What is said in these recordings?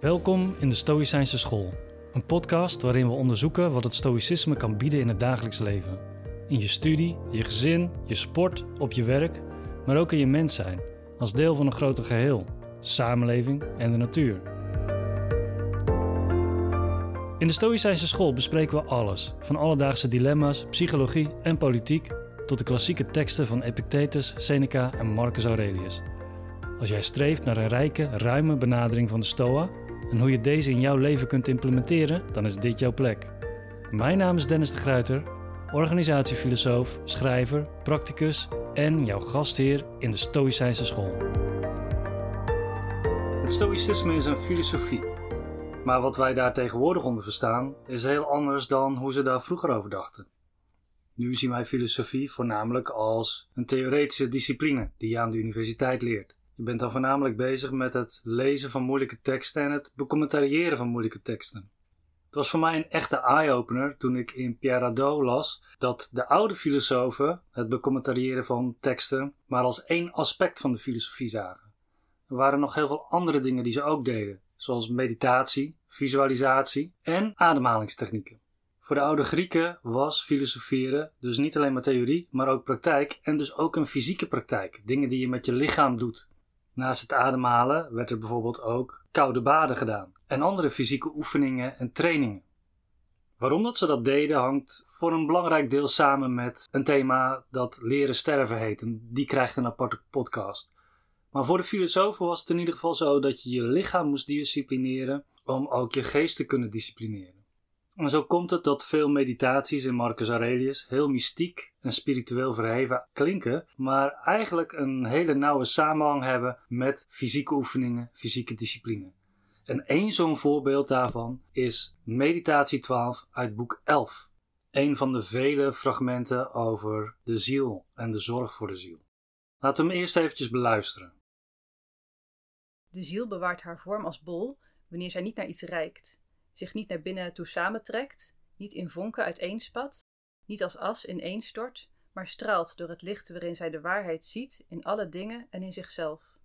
Welkom in de Stoïcijnse School, een podcast waarin we onderzoeken wat het Stoïcisme kan bieden in het dagelijks leven. In je studie, je gezin, je sport, op je werk, maar ook in je mens zijn, als deel van een groter geheel, de samenleving en de natuur. In de Stoïcijnse School bespreken we alles, van alledaagse dilemma's, psychologie en politiek tot de klassieke teksten van Epictetus, Seneca en Marcus Aurelius. Als jij streeft naar een rijke, ruime benadering van de Stoa en hoe je deze in jouw leven kunt implementeren, dan is dit jouw plek. Mijn naam is Dennis de Gruiter, organisatiefilosoof, schrijver, practicus en jouw gastheer in de Stoïcijnse School. Het Stoïcisme is een filosofie. Maar wat wij daar tegenwoordig onder verstaan, is heel anders dan hoe ze daar vroeger over dachten. Nu zien wij filosofie voornamelijk als een theoretische discipline die je aan de universiteit leert. Je bent dan voornamelijk bezig met het lezen van moeilijke teksten en het becommentariëren van moeilijke teksten. Het was voor mij een echte eye-opener toen ik in Pierre Hadot las dat de oude filosofen het becommentariëren van teksten maar als één aspect van de filosofie zagen. Er waren nog heel veel andere dingen die ze ook deden, zoals meditatie, visualisatie en ademhalingstechnieken. Voor de oude Grieken was filosoferen dus niet alleen maar theorie, maar ook praktijk en dus ook een fysieke praktijk, dingen die je met je lichaam doet. Naast het ademhalen werd er bijvoorbeeld ook koude baden gedaan en andere fysieke oefeningen en trainingen. Waarom dat ze dat deden hangt voor een belangrijk deel samen met een thema dat leren sterven heet. En die krijgt een aparte podcast. Maar voor de filosofen was het in ieder geval zo dat je je lichaam moest disciplineren om ook je geest te kunnen disciplineren. En zo komt het dat veel meditaties in Marcus Aurelius heel mystiek en spiritueel verheven klinken, maar eigenlijk een hele nauwe samenhang hebben met fysieke oefeningen, fysieke discipline. En één zo'n voorbeeld daarvan is Meditatie 12 uit boek 11. Een van de vele fragmenten over de ziel en de zorg voor de ziel. Laten we hem eerst eventjes beluisteren. De ziel bewaart haar vorm als bol wanneer zij niet naar iets reikt zich niet naar binnen toe samentrekt, niet in vonken uiteenspat, niet als as ineenstort, maar straalt door het licht waarin zij de waarheid ziet in alle dingen en in zichzelf.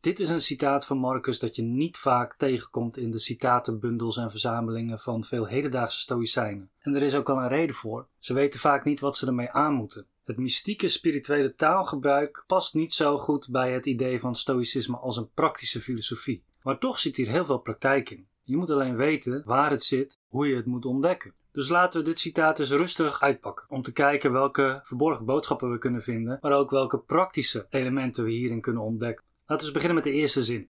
Dit is een citaat van Marcus dat je niet vaak tegenkomt in de citatenbundels en verzamelingen van veel hedendaagse stoïcijnen. En er is ook al een reden voor. Ze weten vaak niet wat ze ermee aan moeten. Het mystieke spirituele taalgebruik past niet zo goed bij het idee van stoïcisme als een praktische filosofie. Maar toch zit hier heel veel praktijk in. Je moet alleen weten waar het zit, hoe je het moet ontdekken. Dus laten we dit citaat eens rustig uitpakken. Om te kijken welke verborgen boodschappen we kunnen vinden, maar ook welke praktische elementen we hierin kunnen ontdekken. Laten we beginnen met de eerste zin.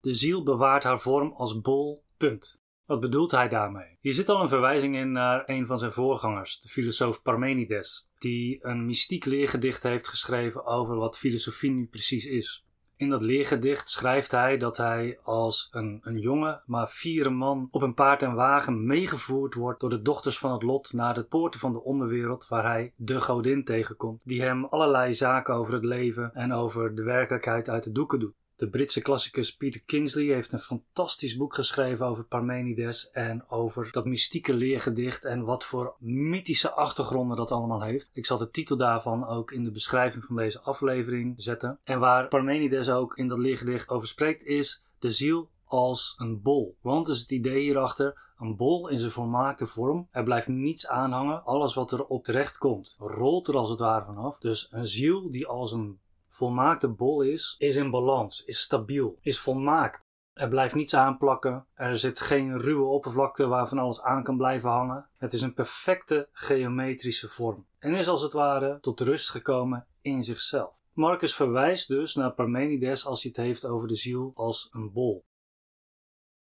De ziel bewaart haar vorm als bol, punt. Wat bedoelt hij daarmee? Hier zit al een verwijzing in naar een van zijn voorgangers, de filosoof Parmenides, die een mystiek leergedicht heeft geschreven over wat filosofie nu precies is. In dat leergedicht schrijft hij dat hij als een, jonge, maar fiere man op een paard en wagen meegevoerd wordt door de dochters van het lot naar de poorten van de onderwereld waar hij de godin tegenkomt, die hem allerlei zaken over het leven en over de werkelijkheid uit de doeken doet. De Britse klassicus Peter Kingsley heeft een fantastisch boek geschreven over Parmenides en over dat mystieke leergedicht en wat voor mythische achtergronden dat allemaal heeft. Ik zal de titel daarvan ook in de beschrijving van deze aflevering zetten. En waar Parmenides ook in dat leergedicht over spreekt is de ziel als een bol. Want is het idee hierachter, een bol in zijn volmaakte vorm. Er blijft niets aanhangen. Alles wat er op terecht komt, rolt er als het ware vanaf. Dus een ziel die als een volmaakte bol is, is in balans, is stabiel, is volmaakt. Er blijft niets aanplakken. Er zit geen ruwe oppervlakte waar van alles aan kan blijven hangen. Het is een perfecte geometrische vorm. En is als het ware tot rust gekomen in zichzelf. Marcus verwijst dus naar Parmenides als hij het heeft over de ziel als een bol.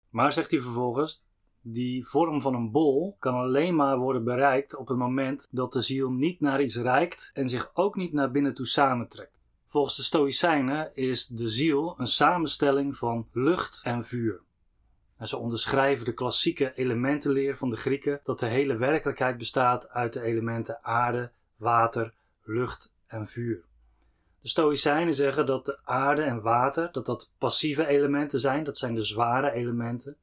Maar zegt hij vervolgens, die vorm van een bol kan alleen maar worden bereikt op het moment dat de ziel niet naar iets reikt en zich ook niet naar binnen toe samentrekt. Volgens de Stoïcijnen is de ziel een samenstelling van lucht en vuur. En ze onderschrijven de klassieke elementenleer van de Grieken dat de hele werkelijkheid bestaat uit de elementen aarde, water, lucht en vuur. De Stoïcijnen zeggen dat de aarde en water dat dat passieve elementen zijn, dat zijn de zware elementen.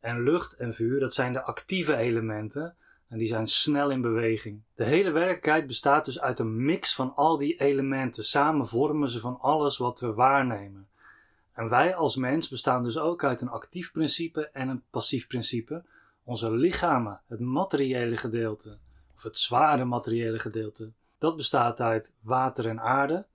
En lucht en vuur, dat zijn de actieve elementen, en die zijn snel in beweging. De hele werkelijkheid bestaat dus uit een mix van al die elementen. Samen vormen ze van alles wat we waarnemen. En wij als mens bestaan dus ook uit een actief principe en een passief principe. Onze lichamen, het materiële gedeelte, of het zware materiële gedeelte, dat bestaat uit water en aarde.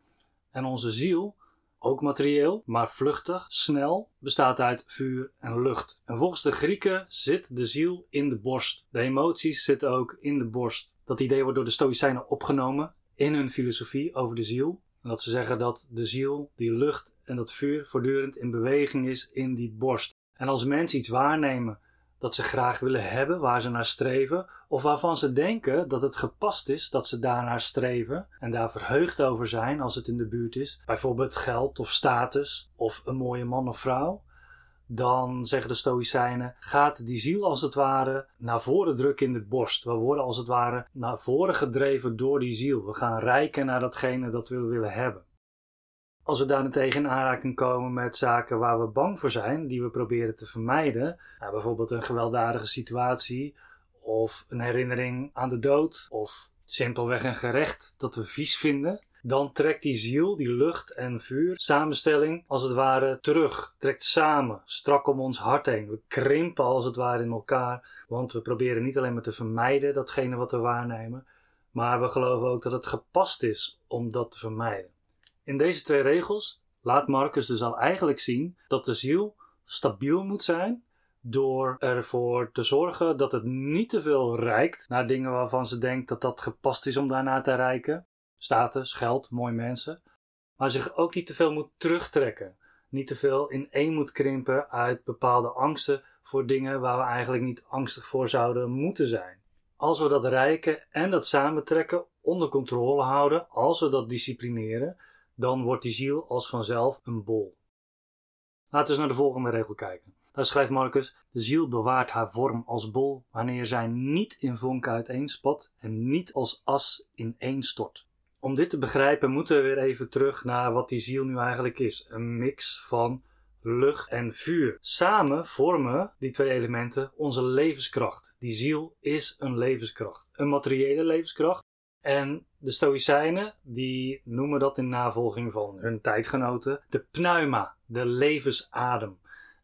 En onze ziel, ook materieel, maar vluchtig, snel, bestaat uit vuur en lucht. En volgens de Grieken zit de ziel in de borst. De emoties zitten ook in de borst. Dat idee wordt door de Stoïcijnen opgenomen in hun filosofie over de ziel. En dat ze zeggen dat de ziel, die lucht en dat vuur voortdurend in beweging is in die borst. En als mensen iets waarnemen dat ze graag willen hebben, waar ze naar streven, of waarvan ze denken dat het gepast is dat ze daarnaar streven en daar verheugd over zijn als het in de buurt is, bijvoorbeeld geld of status of een mooie man of vrouw, dan zeggen de Stoïcijnen, gaat die ziel als het ware naar voren drukken in de borst. We worden als het ware naar voren gedreven door die ziel. We gaan rijken naar datgene dat we willen hebben. Als we daarentegen in aanraking komen met zaken waar we bang voor zijn, die we proberen te vermijden, nou, bijvoorbeeld een gewelddadige situatie of een herinnering aan de dood of simpelweg een gerecht dat we vies vinden, dan trekt die ziel, die lucht en vuur, samenstelling als het ware terug, trekt samen, strak om ons hart heen. We krimpen als het ware in elkaar, want we proberen niet alleen maar te vermijden datgene wat we waarnemen, maar we geloven ook dat het gepast is om dat te vermijden. In deze twee regels laat Marcus dus al eigenlijk zien dat de ziel stabiel moet zijn door ervoor te zorgen dat het niet te veel reikt naar dingen waarvan ze denkt dat dat gepast is om daarna te reiken. Status, geld, mooie mensen. Maar zich ook niet te veel moet terugtrekken. Niet te veel in één moet krimpen uit bepaalde angsten voor dingen waar we eigenlijk niet angstig voor zouden moeten zijn. Als we dat rijken en dat samentrekken onder controle houden, als we dat disciplineren, dan wordt die ziel als vanzelf een bol. Laten we eens naar de volgende regel kijken. Daar schrijft Marcus: De ziel bewaart haar vorm als bol wanneer zij niet in vonken uiteenspat en niet als as ineenstort. Om dit te begrijpen moeten we weer even terug naar wat die ziel nu eigenlijk is: een mix van lucht en vuur. Samen vormen die twee elementen onze levenskracht. Die ziel is een levenskracht. Een materiële levenskracht, en de Stoïcijnen die noemen dat in navolging van hun tijdgenoten de pneuma, de levensadem.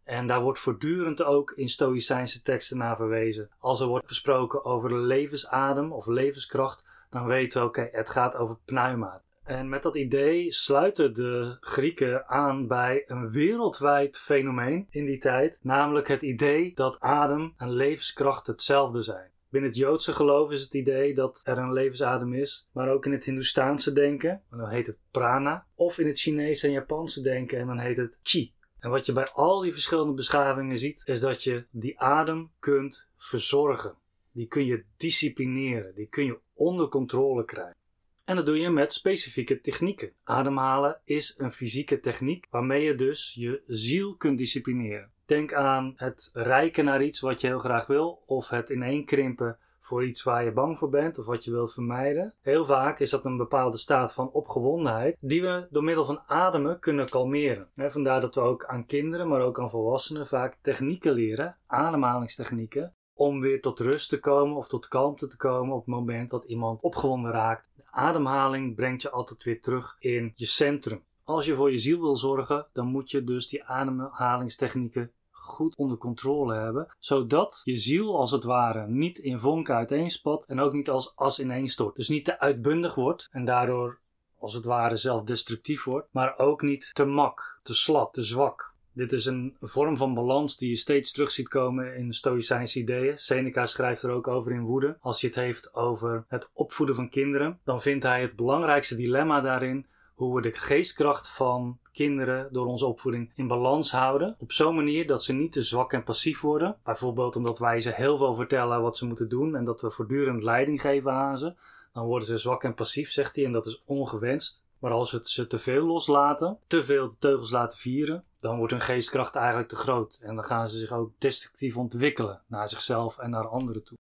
En daar wordt voortdurend ook in Stoïcijnse teksten naar verwezen. Als er wordt gesproken over de levensadem of levenskracht, dan weten we oké, het gaat over pneuma. En met dat idee sluiten de Grieken aan bij een wereldwijd fenomeen in die tijd, namelijk het idee dat adem en levenskracht hetzelfde zijn. Binnen het Joodse geloof is het idee dat er een levensadem is, maar ook in het Hindoestaanse denken, en dan heet het prana, of in het Chinese en Japanse denken, en dan heet het chi. En wat je bij al die verschillende beschavingen ziet, is dat je die adem kunt verzorgen. Die kun je disciplineren, die kun je onder controle krijgen. En dat doe je met specifieke technieken. Ademhalen is een fysieke techniek waarmee je dus je ziel kunt disciplineren. Denk aan het rijken naar iets wat je heel graag wil, of het ineenkrimpen voor iets waar je bang voor bent of wat je wilt vermijden. Heel vaak is dat een bepaalde staat van opgewondenheid die we door middel van ademen kunnen kalmeren. vandaar dat we ook aan kinderen, maar ook aan volwassenen vaak technieken leren, ademhalingstechnieken, om weer tot rust te komen of tot kalmte te komen op het moment dat iemand opgewonden raakt. De ademhaling brengt je altijd weer terug in je centrum. Als je voor je ziel wil zorgen, dan moet je dus die ademhalingstechnieken goed onder controle hebben, zodat je ziel als het ware niet in vonken uiteenspat en ook niet als as ineenstort. Dus niet te uitbundig wordt en daardoor als het ware zelfdestructief wordt, maar ook niet te mak, te slap, te zwak. Dit is een vorm van balans die je steeds terug ziet komen in Stoïcijnse ideeën. Seneca schrijft er ook over in Woede. Als je het heeft over het opvoeden van kinderen, dan vindt hij het belangrijkste dilemma daarin hoe we de geestkracht van kinderen door onze opvoeding in balans houden. Op zo'n manier dat ze niet te zwak en passief worden. Bijvoorbeeld omdat wij ze heel veel vertellen wat ze moeten doen en dat we voortdurend leiding geven aan ze. Dan worden ze zwak en passief, zegt hij, en dat is ongewenst. Maar als we ze te veel loslaten, te veel de teugels laten vieren, dan wordt hun geestkracht eigenlijk te groot. En dan gaan ze zich ook destructief ontwikkelen naar zichzelf en naar anderen toe.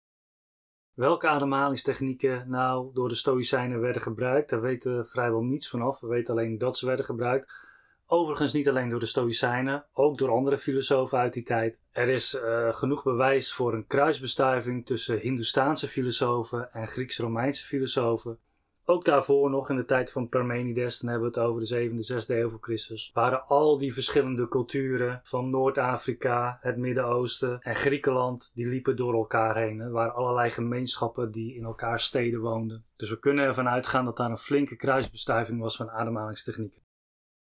Welke ademhalingstechnieken nou door de Stoïcijnen werden gebruikt, daar weten we vrijwel niets vanaf. We weten alleen dat ze werden gebruikt. Overigens niet alleen door de Stoïcijnen, ook door andere filosofen uit die tijd. Er is uh, genoeg bewijs voor een kruisbestuiving tussen Hindoestaanse filosofen en Grieks-Romeinse filosofen. Ook daarvoor nog in de tijd van Parmenides, dan hebben we het over de 7e, 6e eeuw voor Christus, waren al die verschillende culturen van Noord-Afrika, het Midden-Oosten en Griekenland, die liepen door elkaar heen. Er waren allerlei gemeenschappen die in elkaar steden woonden. Dus we kunnen ervan uitgaan dat daar een flinke kruisbestuiving was van ademhalingstechnieken.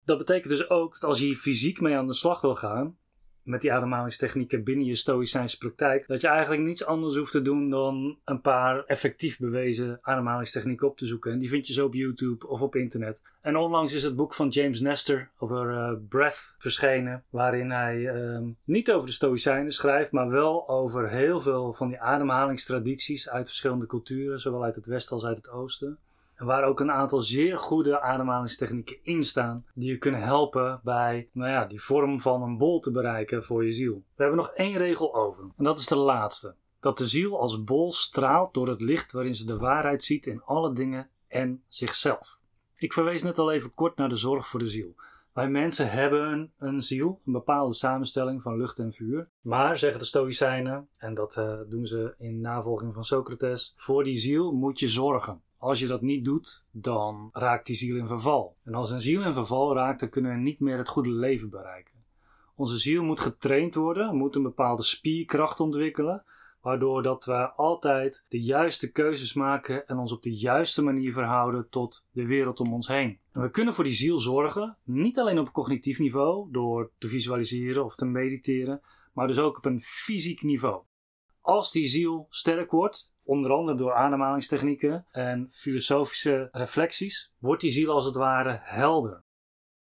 Dat betekent dus ook dat als je hier fysiek mee aan de slag wil gaan, met die ademhalingstechnieken binnen je stoïcijnse praktijk, dat je eigenlijk niets anders hoeft te doen dan een paar effectief bewezen ademhalingstechnieken op te zoeken. En die vind je zo op YouTube of op internet. En onlangs is het boek van James Nestor over uh, breath verschenen, waarin hij uh, niet over de stoïcijnen schrijft, maar wel over heel veel van die ademhalingstradities uit verschillende culturen, zowel uit het westen als uit het oosten. Waar ook een aantal zeer goede ademhalingstechnieken in staan. Die je kunnen helpen bij nou ja, die vorm van een bol te bereiken voor je ziel. We hebben nog één regel over. En dat is de laatste. Dat de ziel als bol straalt door het licht waarin ze de waarheid ziet in alle dingen en zichzelf. Ik verwees net al even kort naar de zorg voor de ziel. Wij mensen hebben een ziel, een bepaalde samenstelling van lucht en vuur. Maar, zeggen de Stoïcijnen, en dat uh, doen ze in navolging van Socrates, voor die ziel moet je zorgen. Als je dat niet doet, dan raakt die ziel in verval. En als een ziel in verval raakt, dan kunnen we niet meer het goede leven bereiken. Onze ziel moet getraind worden, moet een bepaalde spierkracht ontwikkelen, waardoor dat we altijd de juiste keuzes maken en ons op de juiste manier verhouden tot de wereld om ons heen. En we kunnen voor die ziel zorgen, niet alleen op cognitief niveau, door te visualiseren of te mediteren, maar dus ook op een fysiek niveau. Als die ziel sterk wordt, onder andere door ademhalingstechnieken en filosofische reflecties, wordt die ziel als het ware helder.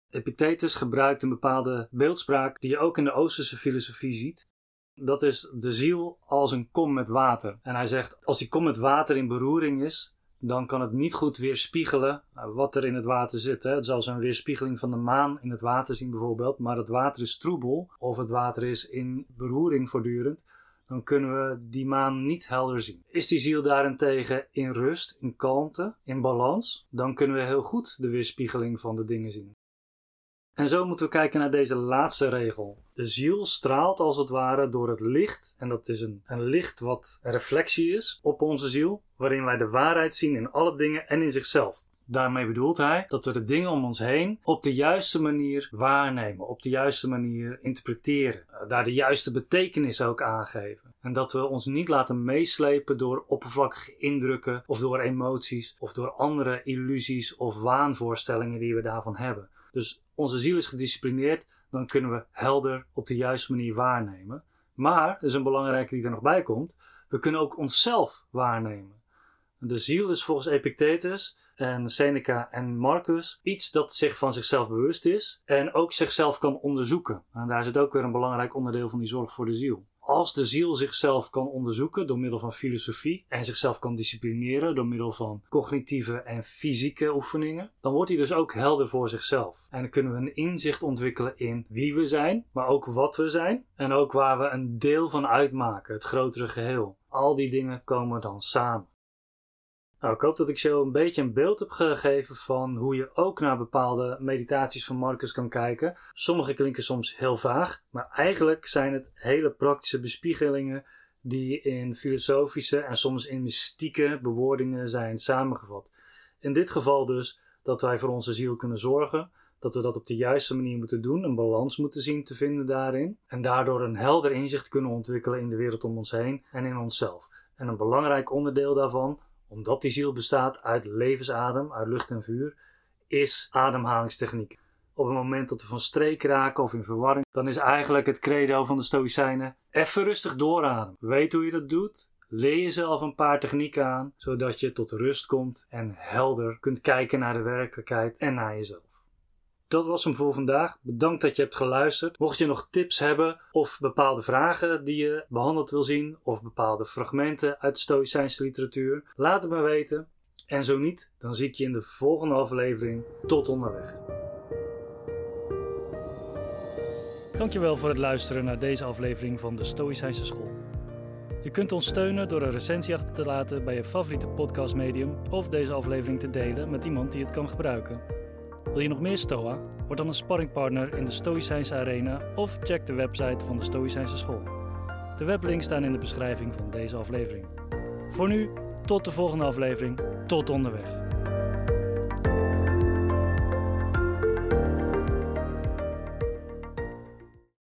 Epictetus gebruikt een bepaalde beeldspraak die je ook in de Oosterse filosofie ziet. Dat is de ziel als een kom met water. En hij zegt, als die kom met water in beroering is, dan kan het niet goed weerspiegelen wat er in het water zit. Hè. Het als een weerspiegeling van de maan in het water zien bijvoorbeeld, maar het water is troebel of het water is in beroering voortdurend dan kunnen we die maan niet helder zien. Is die ziel daarentegen in rust, in kalmte, in balans, dan kunnen we heel goed de weerspiegeling van de dingen zien. En zo moeten we kijken naar deze laatste regel. De ziel straalt als het ware door het licht, en dat is een, een licht wat reflectie is op onze ziel, waarin wij de waarheid zien in alle dingen en in zichzelf. Daarmee bedoelt hij dat we de dingen om ons heen op de juiste manier waarnemen, op de juiste manier interpreteren, eh, daar de juiste betekenis ook aangeven. En dat we ons niet laten meeslepen door oppervlakkige indrukken of door emoties of door andere illusies of waanvoorstellingen die we daarvan hebben. Dus onze ziel is gedisciplineerd, dan kunnen we helder op de juiste manier waarnemen. Maar, er is een belangrijke die er nog bij komt, we kunnen ook onszelf waarnemen. De ziel is volgens Epictetus en Seneca en Marcus iets dat zich van zichzelf bewust is en ook zichzelf kan onderzoeken. En daar zit ook weer een belangrijk onderdeel van die zorg voor de ziel. Als de ziel zichzelf kan onderzoeken door middel van filosofie en zichzelf kan disciplineren door middel van cognitieve en fysieke oefeningen, dan wordt hij dus ook helder voor zichzelf. En dan kunnen we een inzicht ontwikkelen in wie we zijn, maar ook wat we zijn en ook waar we een deel van uitmaken, het grotere geheel. Al die dingen komen dan samen. Nou, ik hoop dat ik zo een beetje een beeld heb gegeven van hoe je ook naar bepaalde meditaties van Marcus kan kijken. Sommige klinken soms heel vaag, maar eigenlijk zijn het hele praktische bespiegelingen die in filosofische en soms in mystieke bewoordingen zijn samengevat. In dit geval dus dat wij voor onze ziel kunnen zorgen, dat we dat op de juiste manier moeten doen, een balans moeten zien te vinden daarin en daardoor een helder inzicht kunnen ontwikkelen in de wereld om ons heen en in onszelf. En een belangrijk onderdeel daarvan omdat die ziel bestaat uit levensadem, uit lucht en vuur, is ademhalingstechniek. Op het moment dat we van streek raken of in verwarring, dan is eigenlijk het credo van de Stoïcijnen: even rustig doorademen. Weet hoe je dat doet. Leer jezelf een paar technieken aan, zodat je tot rust komt en helder kunt kijken naar de werkelijkheid en naar jezelf. Dat was hem voor vandaag. Bedankt dat je hebt geluisterd. Mocht je nog tips hebben of bepaalde vragen die je behandeld wil zien of bepaalde fragmenten uit de Stoïcijnse literatuur, laat het me weten. En zo niet, dan zie ik je in de volgende aflevering. Tot onderweg. Dankjewel voor het luisteren naar deze aflevering van de Stoïcijnse School. Je kunt ons steunen door een recensie achter te laten bij je favoriete podcastmedium of deze aflevering te delen met iemand die het kan gebruiken. Wil je nog meer STOA? Word dan een sparringpartner in de Stoïcijnse Arena of check de website van de Stoïcijnse School. De weblinks staan in de beschrijving van deze aflevering. Voor nu, tot de volgende aflevering. Tot onderweg.